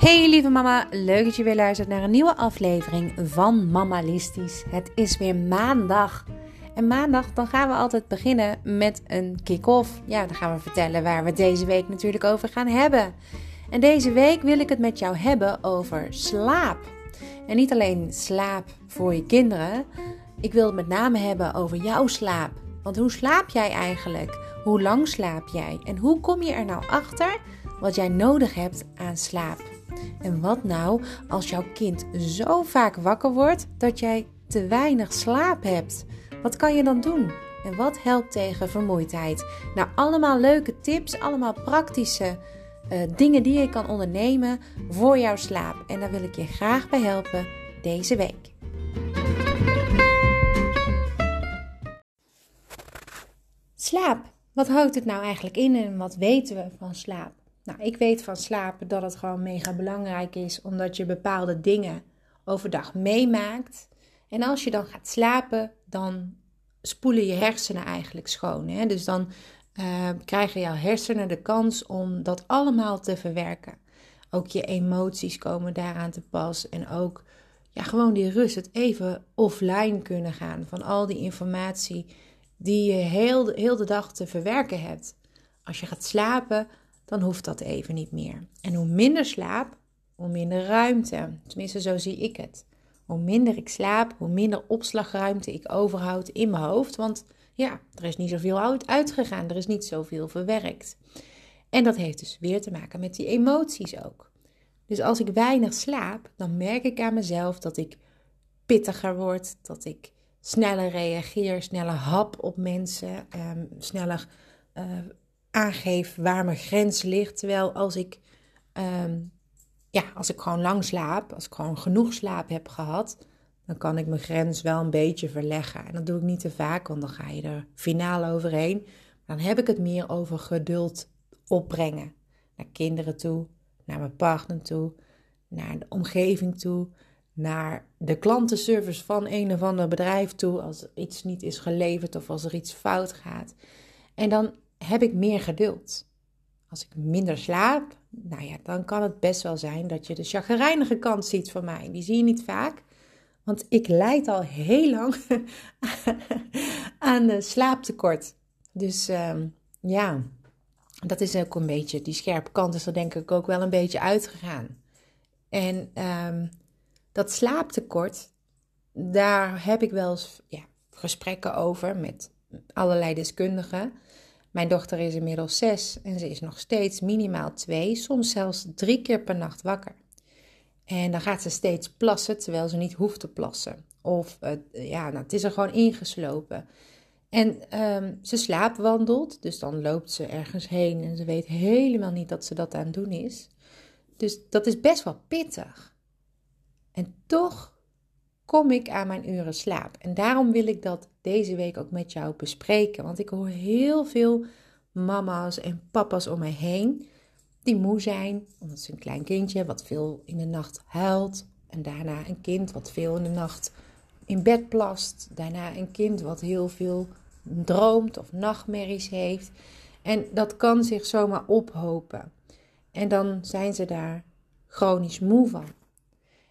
Hey lieve mama, leuk dat je weer luistert naar een nieuwe aflevering van Mammalistisch. Het is weer maandag. En maandag dan gaan we altijd beginnen met een kick-off. Ja, dan gaan we vertellen waar we deze week natuurlijk over gaan hebben. En deze week wil ik het met jou hebben over slaap. En niet alleen slaap voor je kinderen. Ik wil het met name hebben over jouw slaap. Want hoe slaap jij eigenlijk? Hoe lang slaap jij? En hoe kom je er nou achter wat jij nodig hebt aan slaap? En wat nou als jouw kind zo vaak wakker wordt dat jij te weinig slaap hebt? Wat kan je dan doen? En wat helpt tegen vermoeidheid? Nou, allemaal leuke tips, allemaal praktische uh, dingen die je kan ondernemen voor jouw slaap. En daar wil ik je graag bij helpen deze week. Slaap. Wat houdt het nou eigenlijk in en wat weten we van slaap? Nou, ik weet van slapen dat het gewoon mega belangrijk is, omdat je bepaalde dingen overdag meemaakt. En als je dan gaat slapen, dan spoelen je hersenen eigenlijk schoon. Hè? Dus dan uh, krijgen jouw hersenen de kans om dat allemaal te verwerken. Ook je emoties komen daaraan te pas. En ook ja, gewoon die rust, het even offline kunnen gaan van al die informatie die je heel, heel de dag te verwerken hebt. Als je gaat slapen, dan hoeft dat even niet meer. En hoe minder slaap, hoe minder ruimte. Tenminste, zo zie ik het. Hoe minder ik slaap, hoe minder opslagruimte ik overhoud in mijn hoofd. Want ja, er is niet zoveel uitgegaan, er is niet zoveel verwerkt. En dat heeft dus weer te maken met die emoties ook. Dus als ik weinig slaap, dan merk ik aan mezelf dat ik pittiger word, dat ik sneller reageer, sneller hap op mensen, um, sneller uh, aangeef waar mijn grens ligt. Terwijl als ik, um, ja, als ik gewoon lang slaap, als ik gewoon genoeg slaap heb gehad, dan kan ik mijn grens wel een beetje verleggen. En dat doe ik niet te vaak, want dan ga je er finaal overheen. Dan heb ik het meer over geduld opbrengen. Naar kinderen toe, naar mijn partner toe, naar de omgeving toe, naar de klantenservice van een of ander bedrijf toe als iets niet is geleverd of als er iets fout gaat. En dan heb ik meer geduld. Als ik minder slaap, nou ja, dan kan het best wel zijn dat je de chagrijnige kant ziet van mij. Die zie je niet vaak, want ik leid al heel lang aan slaaptekort. Dus uh, ja, dat is ook een beetje, die scherpe kant is er denk ik ook wel een beetje uitgegaan. En um, dat slaaptekort, daar heb ik wel eens ja, gesprekken over met allerlei deskundigen. Mijn dochter is inmiddels zes en ze is nog steeds minimaal twee, soms zelfs drie keer per nacht wakker. En dan gaat ze steeds plassen terwijl ze niet hoeft te plassen. Of ja, nou, het is er gewoon ingeslopen. En um, ze slaapwandelt, dus dan loopt ze ergens heen en ze weet helemaal niet dat ze dat aan het doen is. Dus dat is best wel pittig. En toch kom ik aan mijn uren slaap. En daarom wil ik dat deze week ook met jou bespreken. Want ik hoor heel veel mama's en papa's om mij heen die moe zijn, omdat ze een klein kindje wat veel in de nacht huilt. En daarna een kind wat veel in de nacht in bed plast. Daarna een kind wat heel veel droomt of nachtmerries heeft. En dat kan zich zomaar ophopen. En dan zijn ze daar chronisch moe van.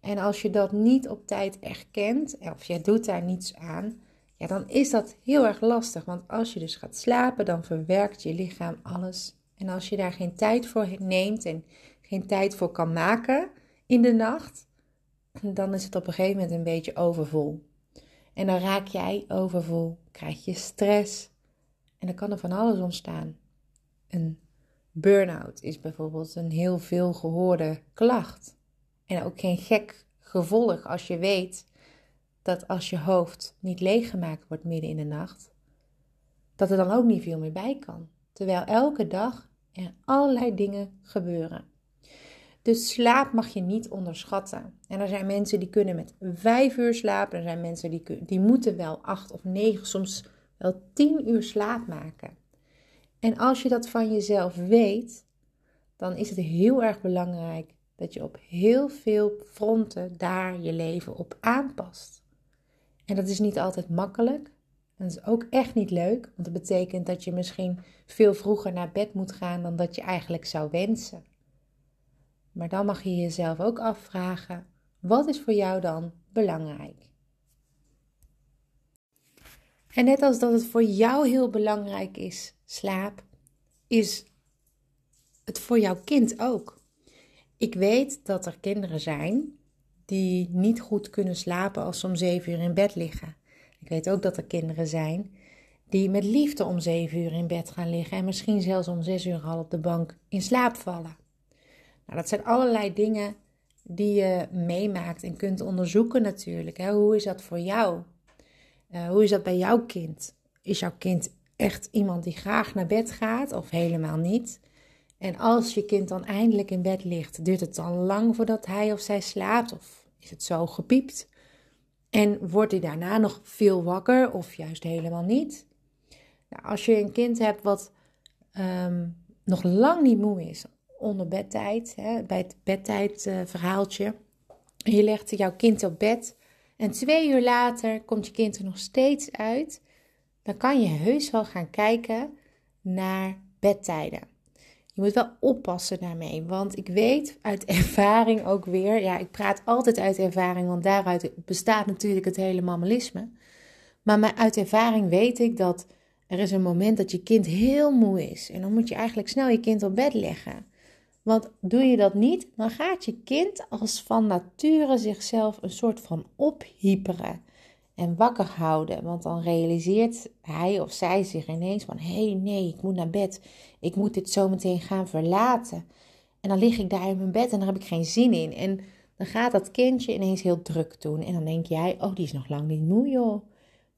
En als je dat niet op tijd erkent, of je doet daar niets aan, ja, dan is dat heel erg lastig. Want als je dus gaat slapen, dan verwerkt je lichaam alles. En als je daar geen tijd voor neemt en geen tijd voor kan maken in de nacht, dan is het op een gegeven moment een beetje overvol. En dan raak jij overvol, krijg je stress en dan kan er van alles ontstaan. Een burn-out is bijvoorbeeld een heel veel gehoorde klacht. En ook geen gek gevolg als je weet dat als je hoofd niet leeggemaakt wordt midden in de nacht, dat er dan ook niet veel meer bij kan. Terwijl elke dag er allerlei dingen gebeuren. Dus slaap mag je niet onderschatten. En er zijn mensen die kunnen met vijf uur slapen. Er zijn mensen die, die moeten wel acht of negen, soms wel tien uur slaap maken. En als je dat van jezelf weet, dan is het heel erg belangrijk dat je op heel veel fronten daar je leven op aanpast. En dat is niet altijd makkelijk. En dat is ook echt niet leuk, want dat betekent dat je misschien veel vroeger naar bed moet gaan dan dat je eigenlijk zou wensen. Maar dan mag je jezelf ook afvragen: wat is voor jou dan belangrijk? En net als dat het voor jou heel belangrijk is, slaap, is het voor jouw kind ook. Ik weet dat er kinderen zijn die niet goed kunnen slapen als ze om zeven uur in bed liggen. Ik weet ook dat er kinderen zijn die met liefde om zeven uur in bed gaan liggen en misschien zelfs om zes uur al op de bank in slaap vallen. Nou, dat zijn allerlei dingen die je meemaakt en kunt onderzoeken natuurlijk. Hè. Hoe is dat voor jou? Uh, hoe is dat bij jouw kind? Is jouw kind echt iemand die graag naar bed gaat of helemaal niet? En als je kind dan eindelijk in bed ligt, duurt het dan lang voordat hij of zij slaapt? Of is het zo gepiept? En wordt hij daarna nog veel wakker of juist helemaal niet? Nou, als je een kind hebt wat um, nog lang niet moe is onder bedtijd, hè, bij het bedtijdverhaaltje, uh, je legt jouw kind op bed en twee uur later komt je kind er nog steeds uit, dan kan je heus wel gaan kijken naar bedtijden. Je moet wel oppassen daarmee, want ik weet uit ervaring ook weer, ja, ik praat altijd uit ervaring, want daaruit bestaat natuurlijk het hele mammalisme. Maar uit ervaring weet ik dat er is een moment dat je kind heel moe is en dan moet je eigenlijk snel je kind op bed leggen. Want doe je dat niet, dan gaat je kind als van nature zichzelf een soort van ophyperen en wakker houden. Want dan realiseert hij of zij zich ineens van: hé, hey, nee, ik moet naar bed. Ik moet dit zo meteen gaan verlaten. En dan lig ik daar in mijn bed en daar heb ik geen zin in. En dan gaat dat kindje ineens heel druk doen. En dan denk jij: oh, die is nog lang niet moe, joh.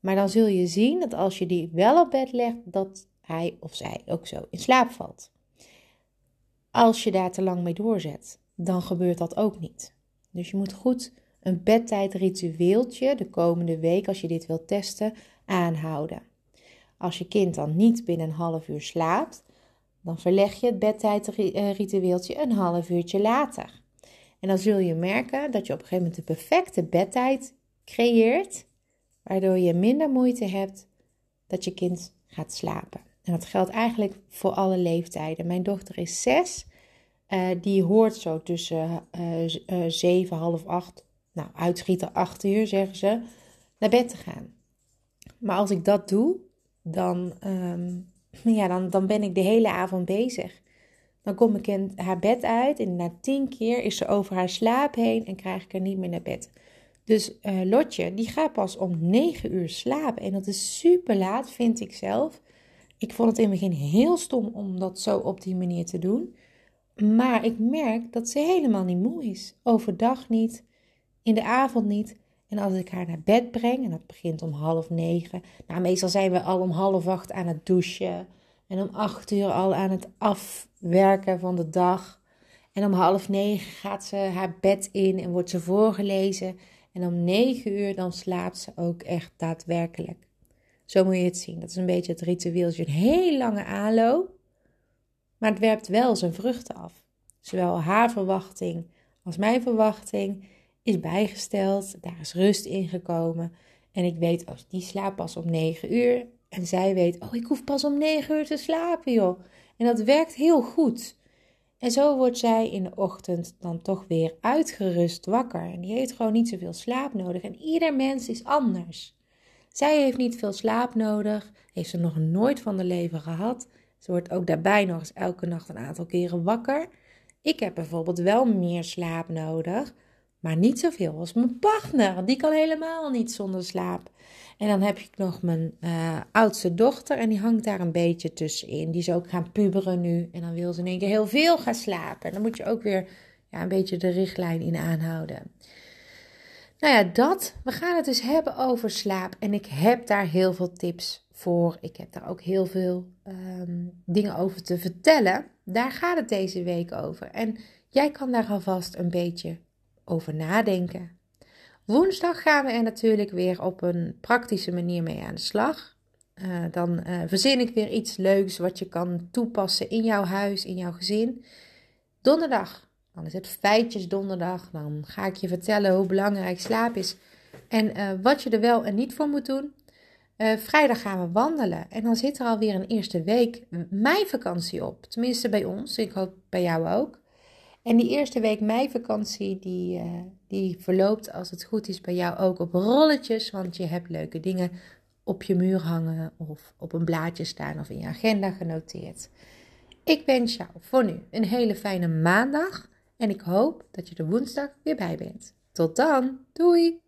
Maar dan zul je zien dat als je die wel op bed legt, dat hij of zij ook zo in slaap valt. Als je daar te lang mee doorzet, dan gebeurt dat ook niet. Dus je moet goed een bedtijdritueeltje de komende week, als je dit wilt testen, aanhouden. Als je kind dan niet binnen een half uur slaapt, dan verleg je het bedtijdritueeltje een half uurtje later. En dan zul je merken dat je op een gegeven moment de perfecte bedtijd creëert, waardoor je minder moeite hebt dat je kind gaat slapen. En dat geldt eigenlijk voor alle leeftijden. Mijn dochter is zes. Uh, die hoort zo tussen uh, zeven, half acht, nou uitschieten acht uur zeggen ze, naar bed te gaan. Maar als ik dat doe, dan, um, ja, dan, dan ben ik de hele avond bezig. Dan kom ik in haar bed uit en na tien keer is ze over haar slaap heen en krijg ik haar niet meer naar bed. Dus Lotje, die gaat pas om negen uur slapen. En dat is super laat, vind ik zelf. Ik vond het in het begin heel stom om dat zo op die manier te doen. Maar ik merk dat ze helemaal niet moe is. Overdag niet, in de avond niet. En als ik haar naar bed breng, en dat begint om half negen. Nou, meestal zijn we al om half acht aan het douchen. En om acht uur al aan het afwerken van de dag. En om half negen gaat ze haar bed in en wordt ze voorgelezen. En om negen uur dan slaapt ze ook echt daadwerkelijk. Zo moet je het zien. Dat is een beetje het ritueeltje. Een heel lange aanloop. Maar het werpt wel zijn vruchten af. Zowel haar verwachting als mijn verwachting is bijgesteld. Daar is rust in gekomen. En ik weet, als oh, die slaapt pas om 9 uur. En zij weet, oh, ik hoef pas om 9 uur te slapen, joh. En dat werkt heel goed. En zo wordt zij in de ochtend dan toch weer uitgerust wakker. En die heeft gewoon niet zoveel slaap nodig. En ieder mens is anders. Zij heeft niet veel slaap nodig, heeft ze nog nooit van de leven gehad. Ze wordt ook daarbij nog eens elke nacht een aantal keren wakker. Ik heb bijvoorbeeld wel meer slaap nodig, maar niet zoveel als mijn partner. Die kan helemaal niet zonder slaap. En dan heb ik nog mijn uh, oudste dochter en die hangt daar een beetje tussenin. Die is ook gaan puberen nu en dan wil ze in één keer heel veel gaan slapen. En dan moet je ook weer ja, een beetje de richtlijn in aanhouden. Nou ja, dat. We gaan het dus hebben over slaap. En ik heb daar heel veel tips voor. Ik heb daar ook heel veel ehm, dingen over te vertellen. Daar gaat het deze week over. En jij kan daar alvast een beetje over nadenken. Woensdag gaan we er natuurlijk weer op een praktische manier mee aan de slag. Uh, dan uh, verzin ik weer iets leuks wat je kan toepassen in jouw huis, in jouw gezin. Donderdag dan is het feitjes donderdag. Dan ga ik je vertellen hoe belangrijk slaap is. En uh, wat je er wel en niet voor moet doen. Vrijdag gaan we wandelen. En dan zit er alweer een eerste week meivakantie op. Tenminste bij ons. Ik hoop bij jou ook. En die eerste week meivakantie, die, uh, die verloopt als het goed is bij jou ook op rolletjes. Want je hebt leuke dingen op je muur hangen of op een blaadje staan of in je agenda genoteerd. Ik wens jou voor nu een hele fijne maandag en ik hoop dat je er woensdag weer bij bent. Tot dan, doei!